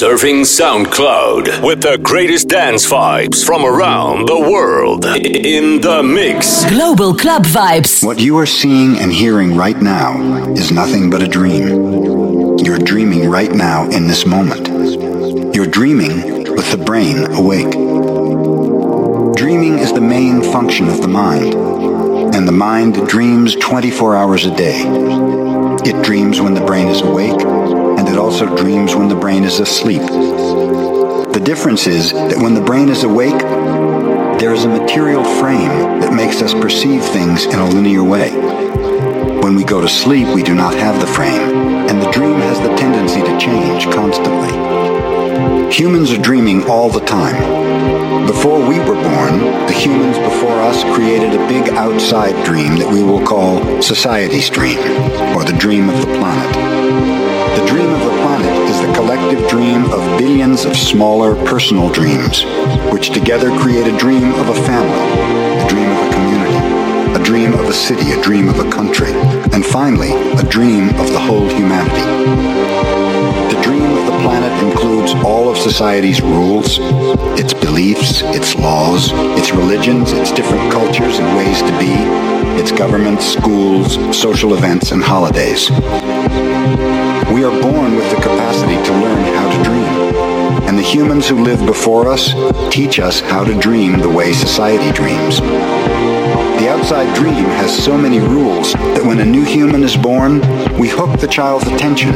Surfing SoundCloud with the greatest dance vibes from around the world in the mix. Global Club Vibes. What you are seeing and hearing right now is nothing but a dream. You're dreaming right now in this moment. You're dreaming with the brain awake. Dreaming is the main function of the mind, and the mind dreams 24 hours a day. It dreams when the brain is awake and it also dreams when the brain is asleep. The difference is that when the brain is awake, there is a material frame that makes us perceive things in a linear way. When we go to sleep, we do not have the frame, and the dream has the tendency to change constantly. Humans are dreaming all the time. Before we were born, the humans before us created a big outside dream that we will call society's dream, or the dream of the planet. The dream of the planet is the collective dream of billions of smaller personal dreams, which together create a dream of a family, a dream of a community, a dream of a city, a dream of a country, and finally, a dream of the whole humanity. Planet includes all of society's rules, its beliefs, its laws, its religions, its different cultures and ways to be, its governments, schools, social events, and holidays. We are born with the capacity to learn how to dream. And the humans who lived before us teach us how to dream the way society dreams. The outside dream has so many rules that when a new human is born, we hook the child's attention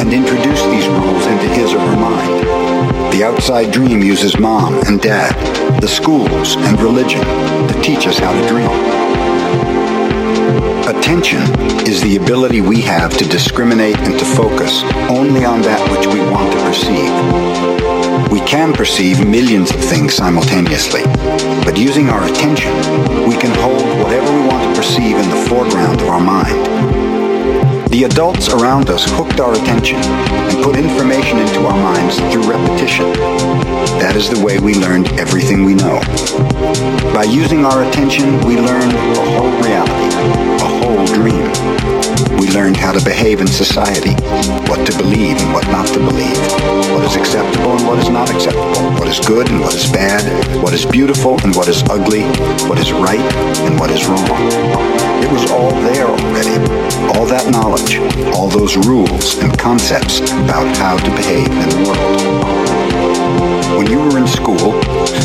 and introduce these rules into his or her mind. The outside dream uses mom and dad, the schools and religion to teach us how to dream. Attention is the ability we have to discriminate and to focus only on that which we want to perceive. We can perceive millions of things simultaneously, but using our attention, we can hold whatever we want to perceive in the foreground of our mind. The adults around us hooked our attention and put information into our minds through repetition. That is the way we learned everything we know. By using our attention, we learn a whole reality, a whole dream. We learned how to behave in society, what to believe and what not to believe, what is acceptable and what is not acceptable, what is good and what is bad, what is beautiful and what is ugly, what is right and what is wrong. It was all there already. All that knowledge, all those rules and concepts about how to behave in the world. When you were in school,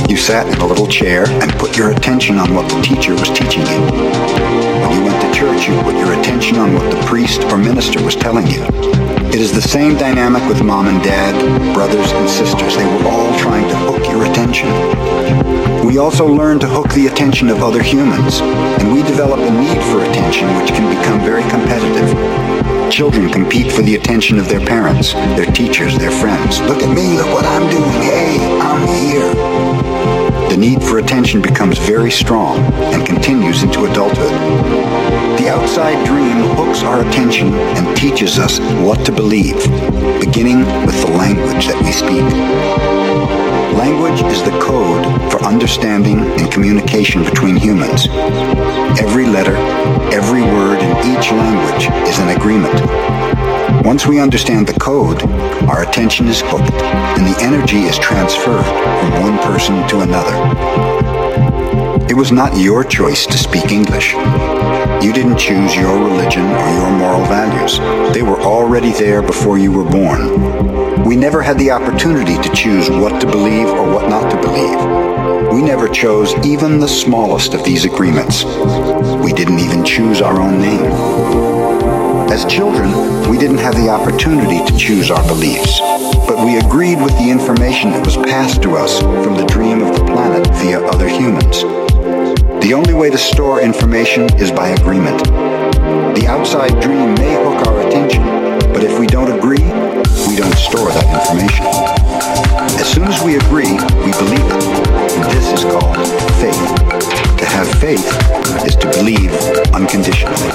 you sat in a little chair and put your attention on what the teacher was teaching you. When you went to church, you put your attention on what the priest or minister was telling you. It is the same dynamic with mom and dad, brothers and sisters. They were all trying to hook your attention. We also learn to hook the attention of other humans, and we develop a need for attention which can become very competitive. Children compete for the attention of their parents, their teachers, their friends. Look at me, look what I'm doing. Hey, I'm here the need for attention becomes very strong and continues into adulthood. The outside dream hooks our attention and teaches us what to believe, beginning with the language that we speak. Language is the code for understanding and communication between humans. Every letter, every word in each language is an agreement. Once we understand the code, our attention is hooked and the energy is transferred from one person to another. It was not your choice to speak English. You didn't choose your religion or your moral values. They were already there before you were born. We never had the opportunity to choose what to believe or what not to believe. We never chose even the smallest of these agreements. We didn't even choose our own name. As children, we didn't have the opportunity to choose our beliefs, but we agreed with the information that was passed to us from the dream of the planet via other humans. The only way to store information is by agreement. The outside dream may hook our attention, but if we don't agree, we don't store that information. As soon as we agree, we believe it. And this is called faith. To have faith is to believe unconditionally.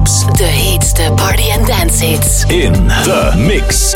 Vibes. De heetste party and dance hits. In the mix.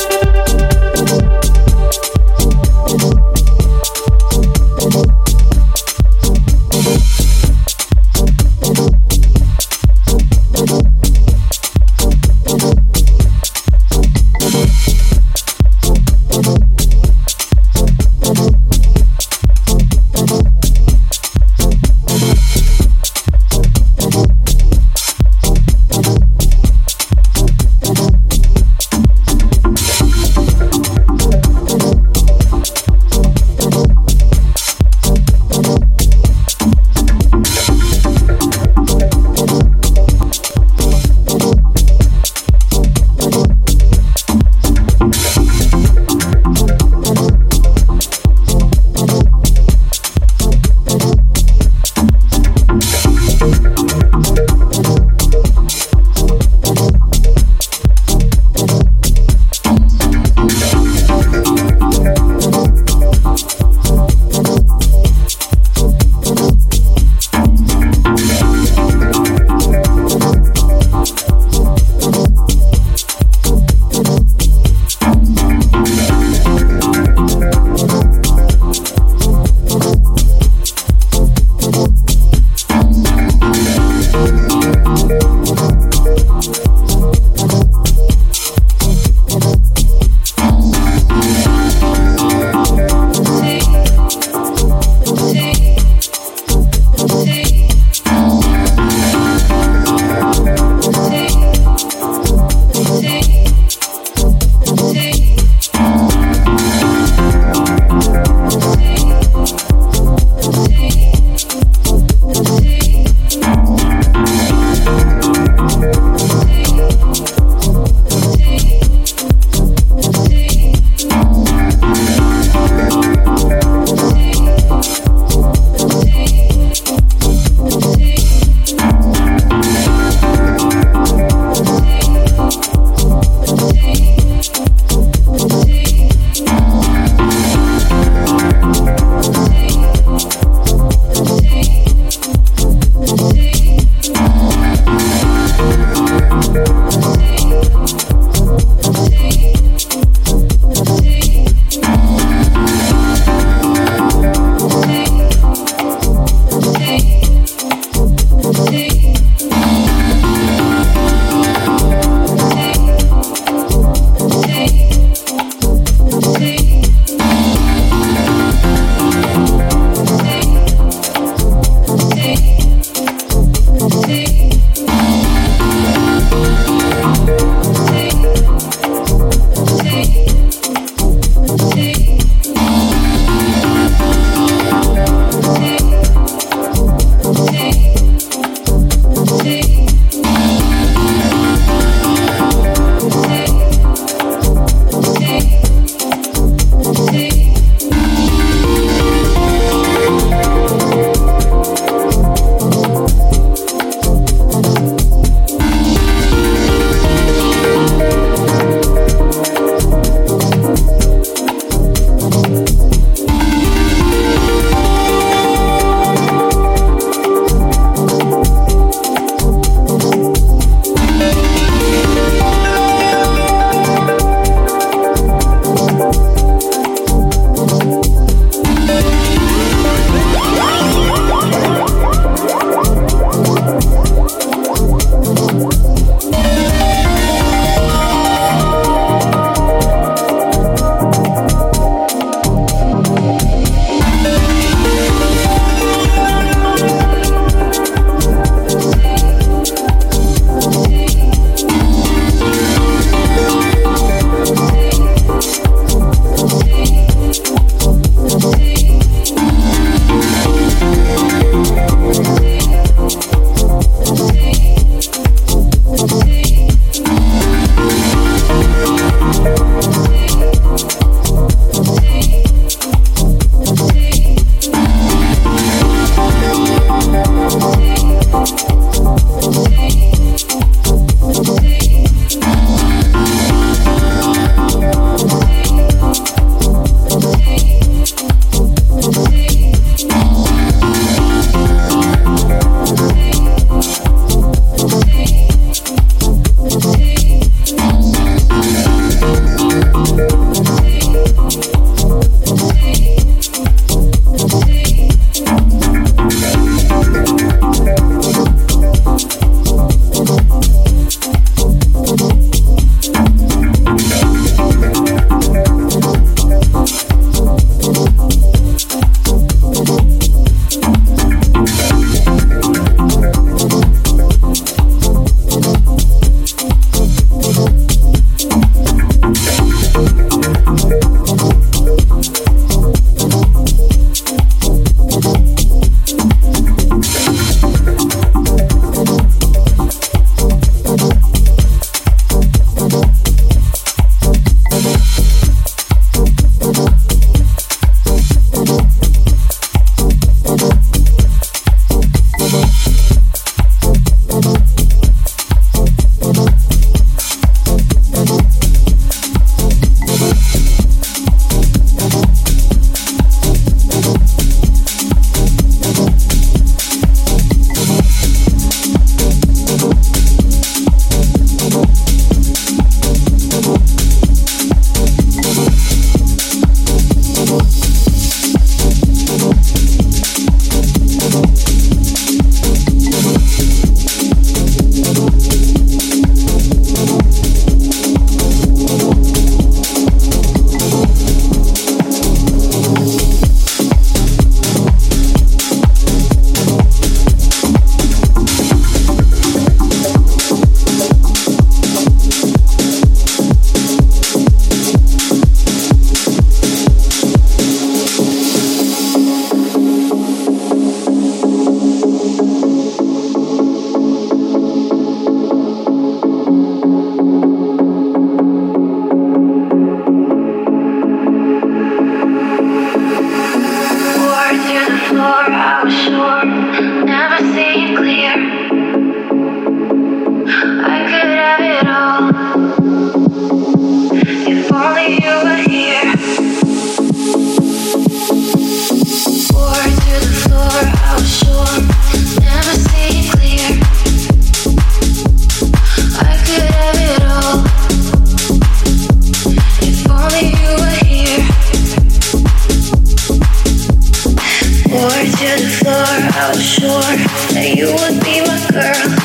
I was sure that you would be my girl.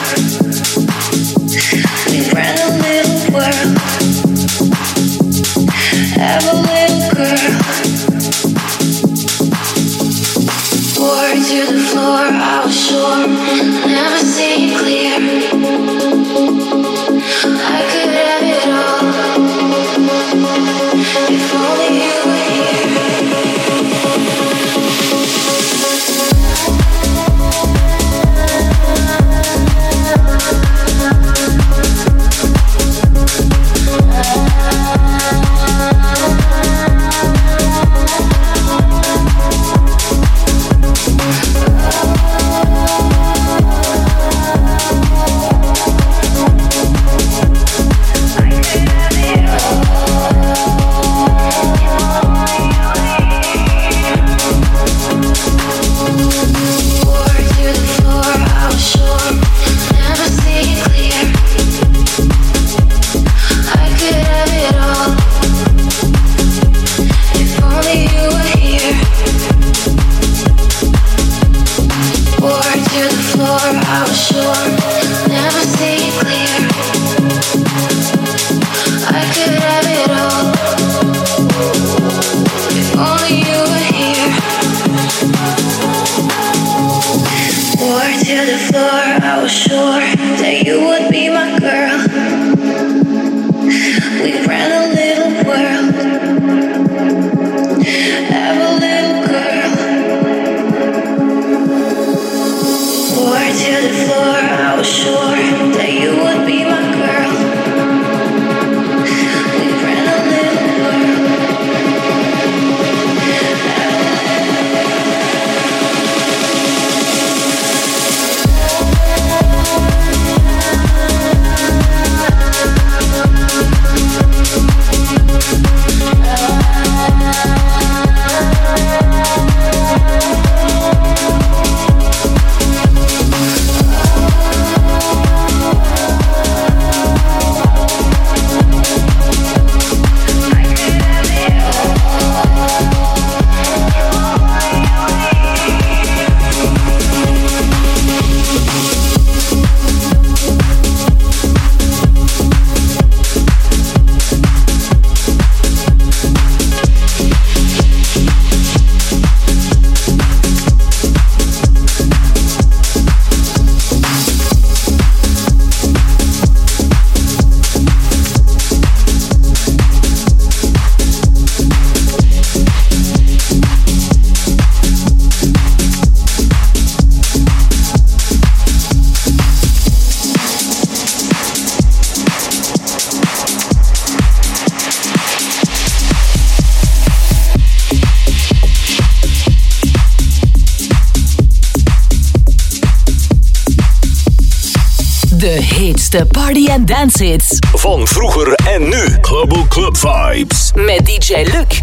party and dance hits. Van vroeger en nu. Club Club Vibes. Met DJ Luc.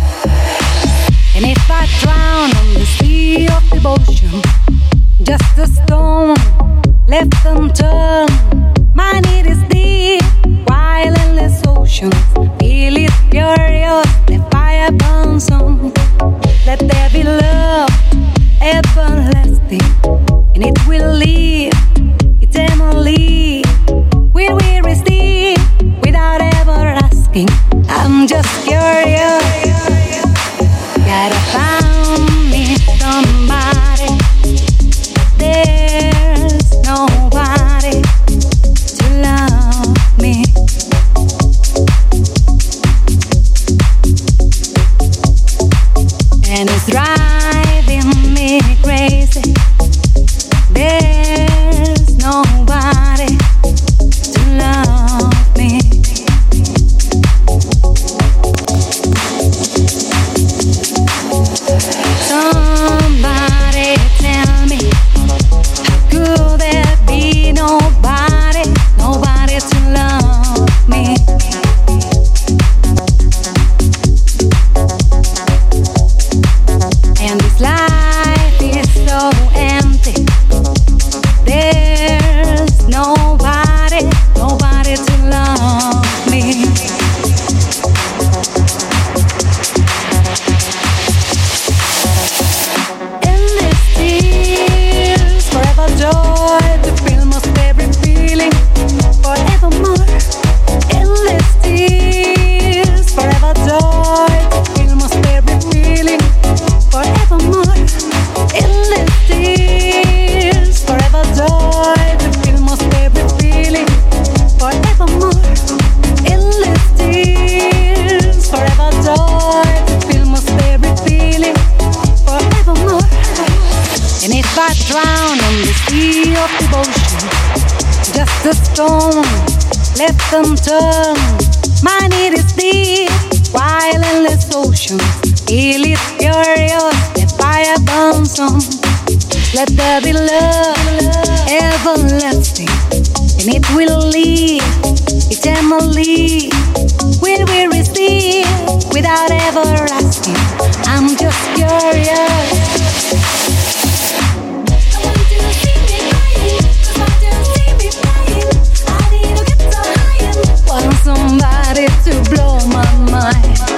And if I drown on the sea of devotion, just a storm left unturned. My need is deep, while endless ocean. Feel it furious, the fire burns on. Let there be love, everlasting. love everlasting, and it will live eternally. Will we receive without ever asking? I'm just curious. Somebody to blow my mind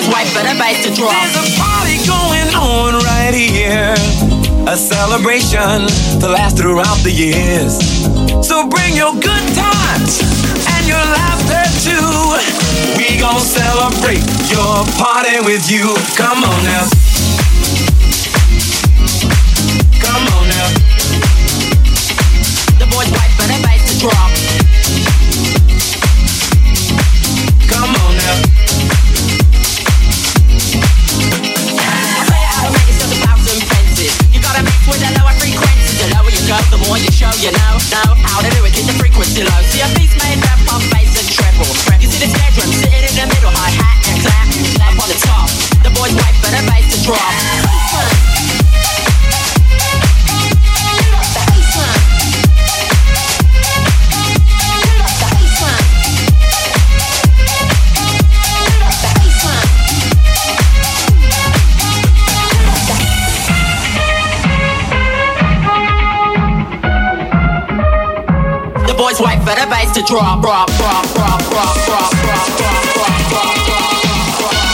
George White, but I bite to draw. There's a party going on right here, a celebration to last throughout the years. So bring your good times and your laughter too. We gon' celebrate your party with you. Come on now. Come on now. The boys white, but I bite to drop. Come on now. the more you show you know, know how to do it. Keep the frequency low. See a beats made rap on bass and treble. You see this bedroom sitting in the middle, high hat and clap, clap on the top. The boys wait for the bass to drop. Drop, drop, drop, drop, drop, drop, drop, drop, drop, drop.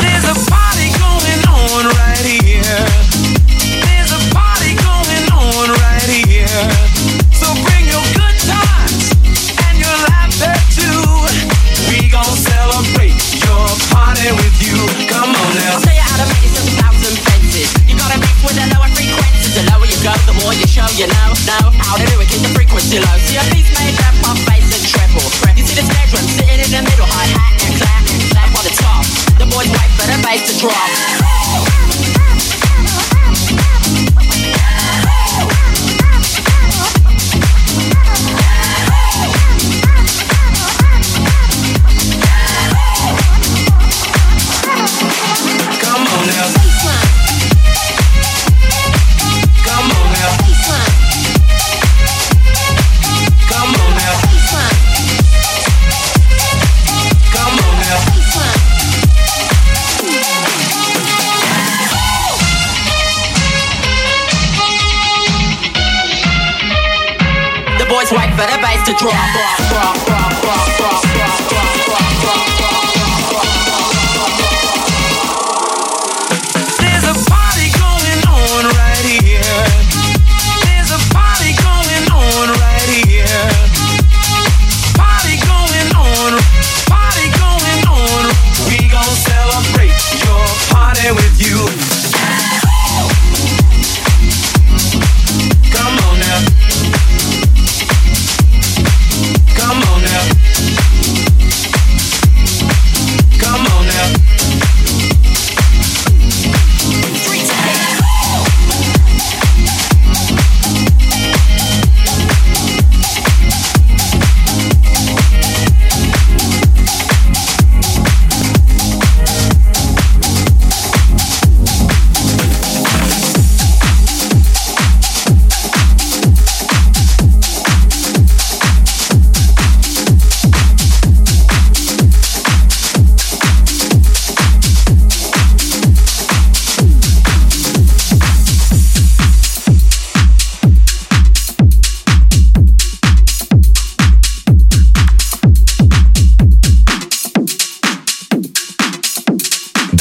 There's a party going on right here. More you show. You know, know how to do it. Keep the frequency low. See a beat's made up of bass and treble. You see the snare drum sitting in the middle, hi hat and clap, clap on the top. The boys wait for the bass to drop.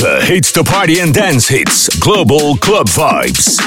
The hits to party and dance hits. Global Club Vibes.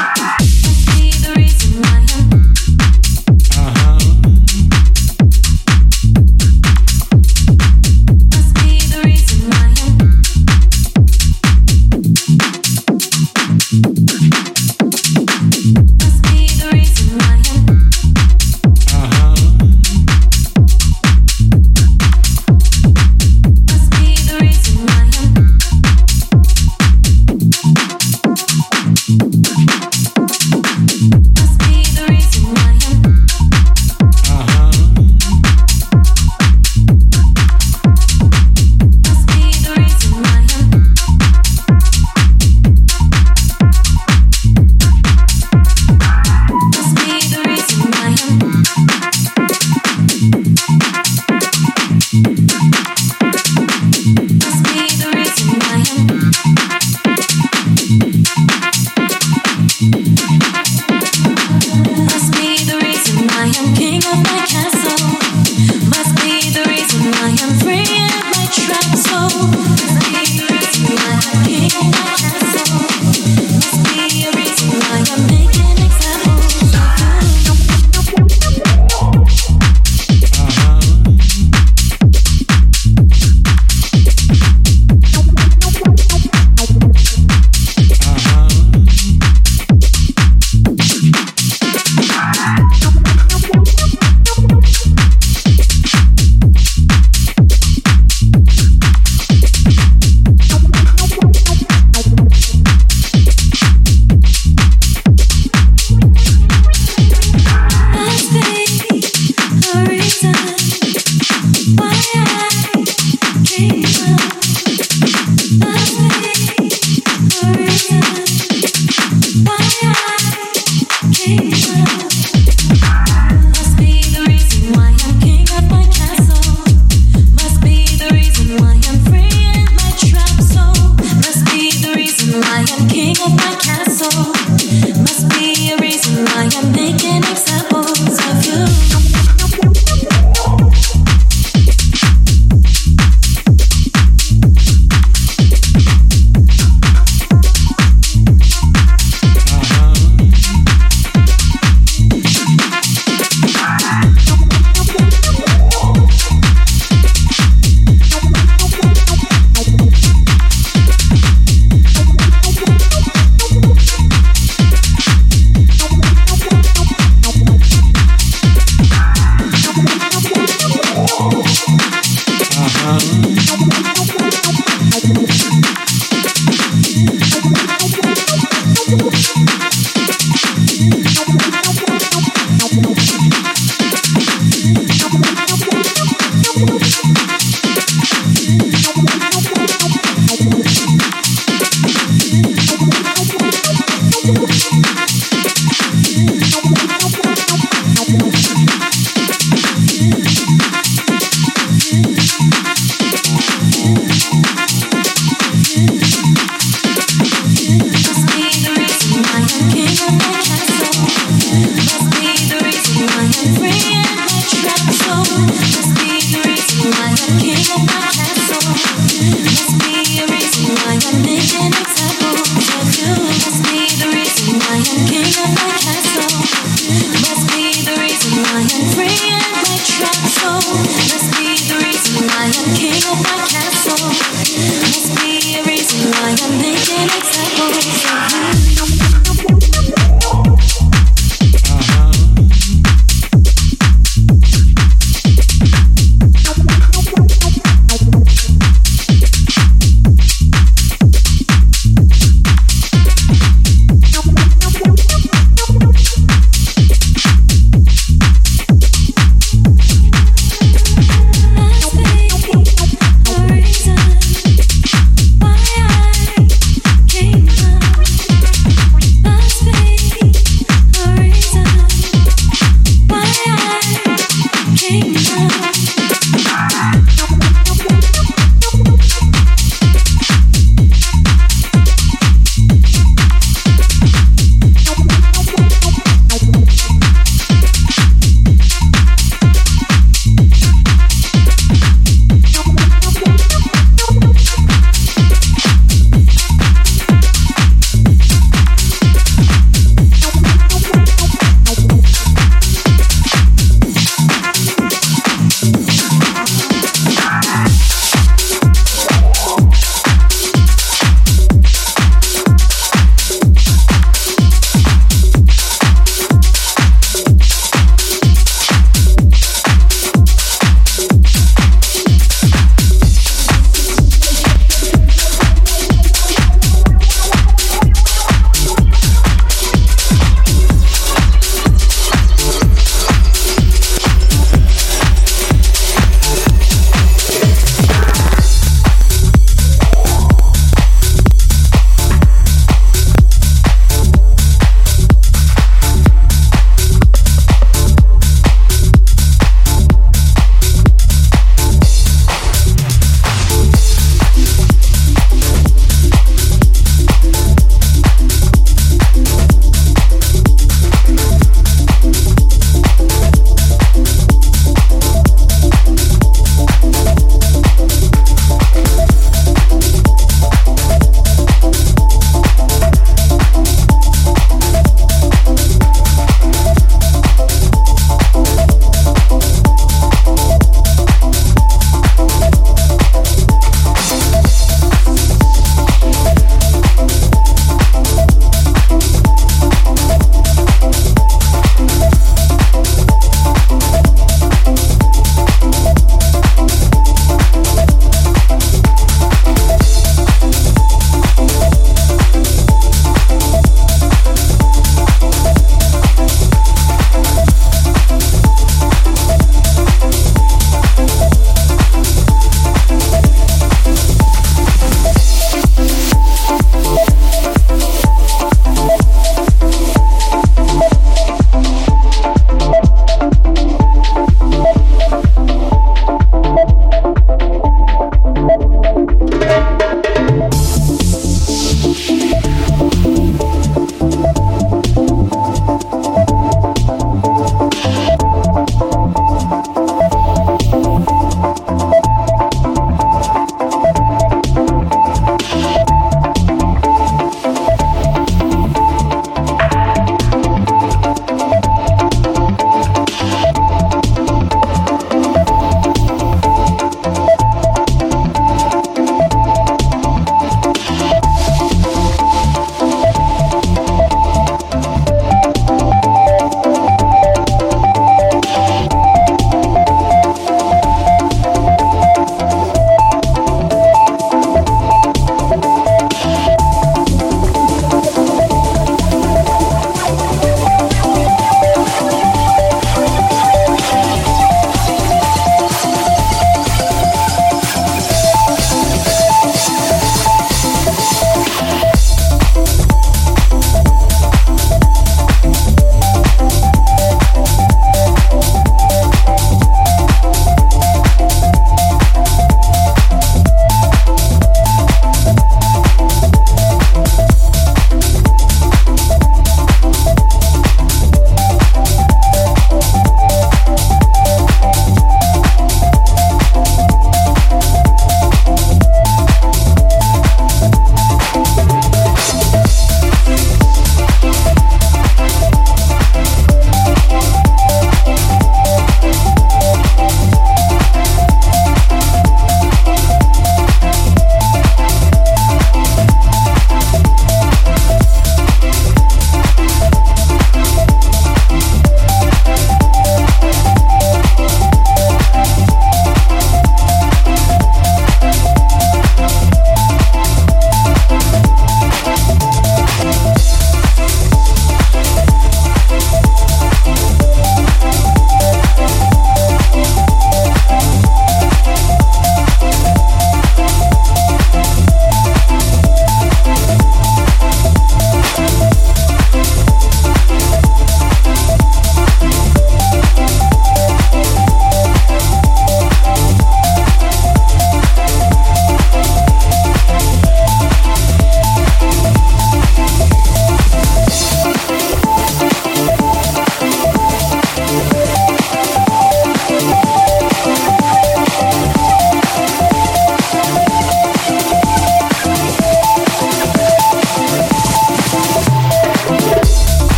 Must be the reason why I'm free and my track so.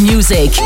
Music.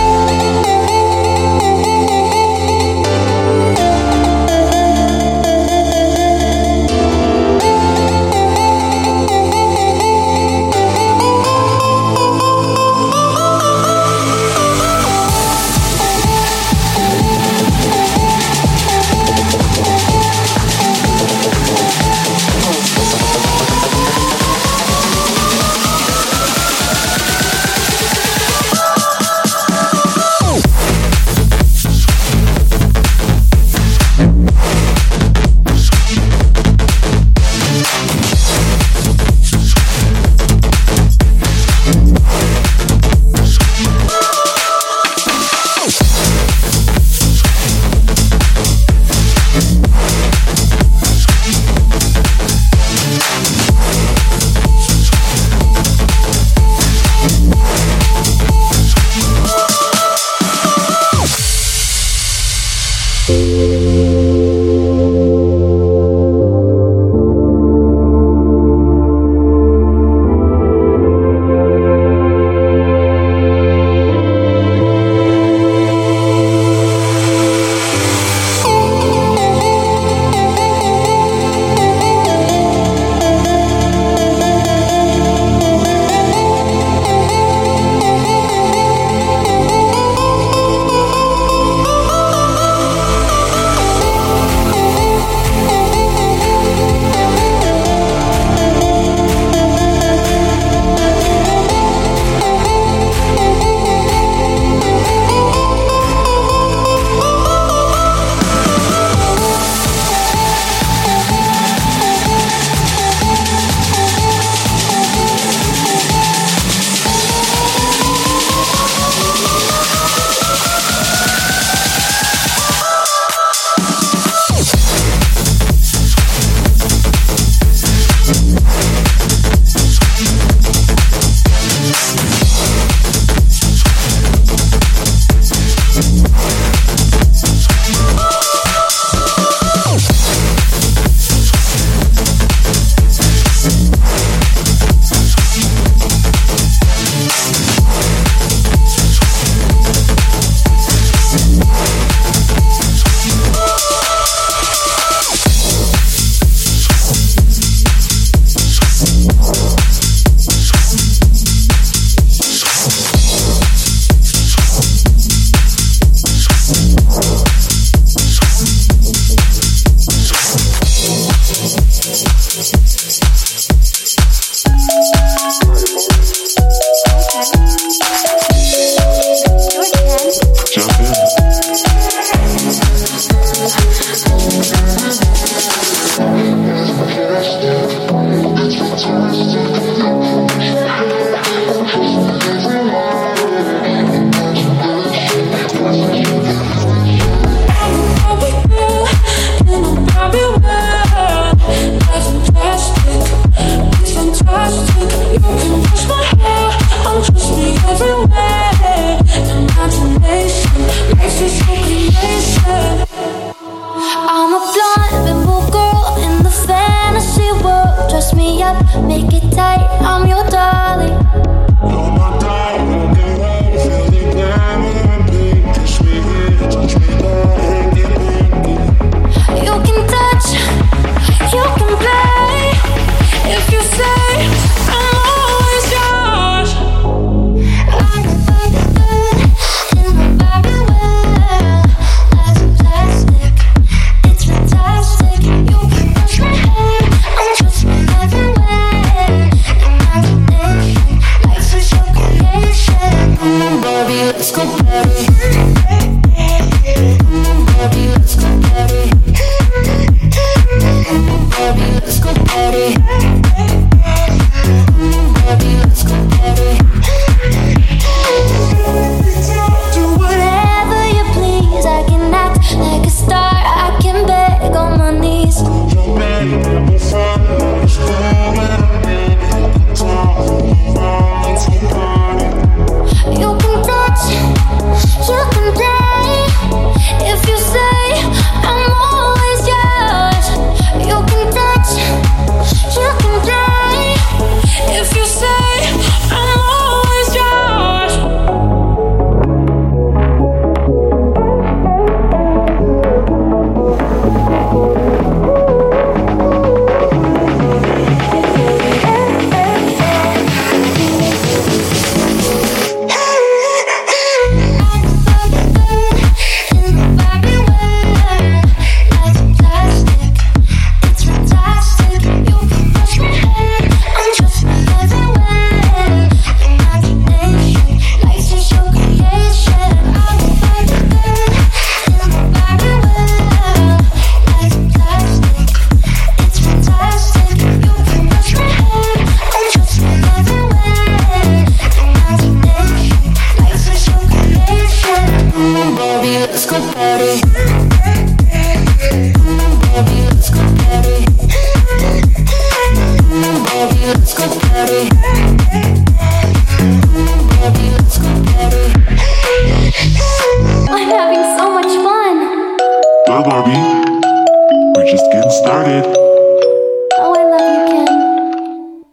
Yeah.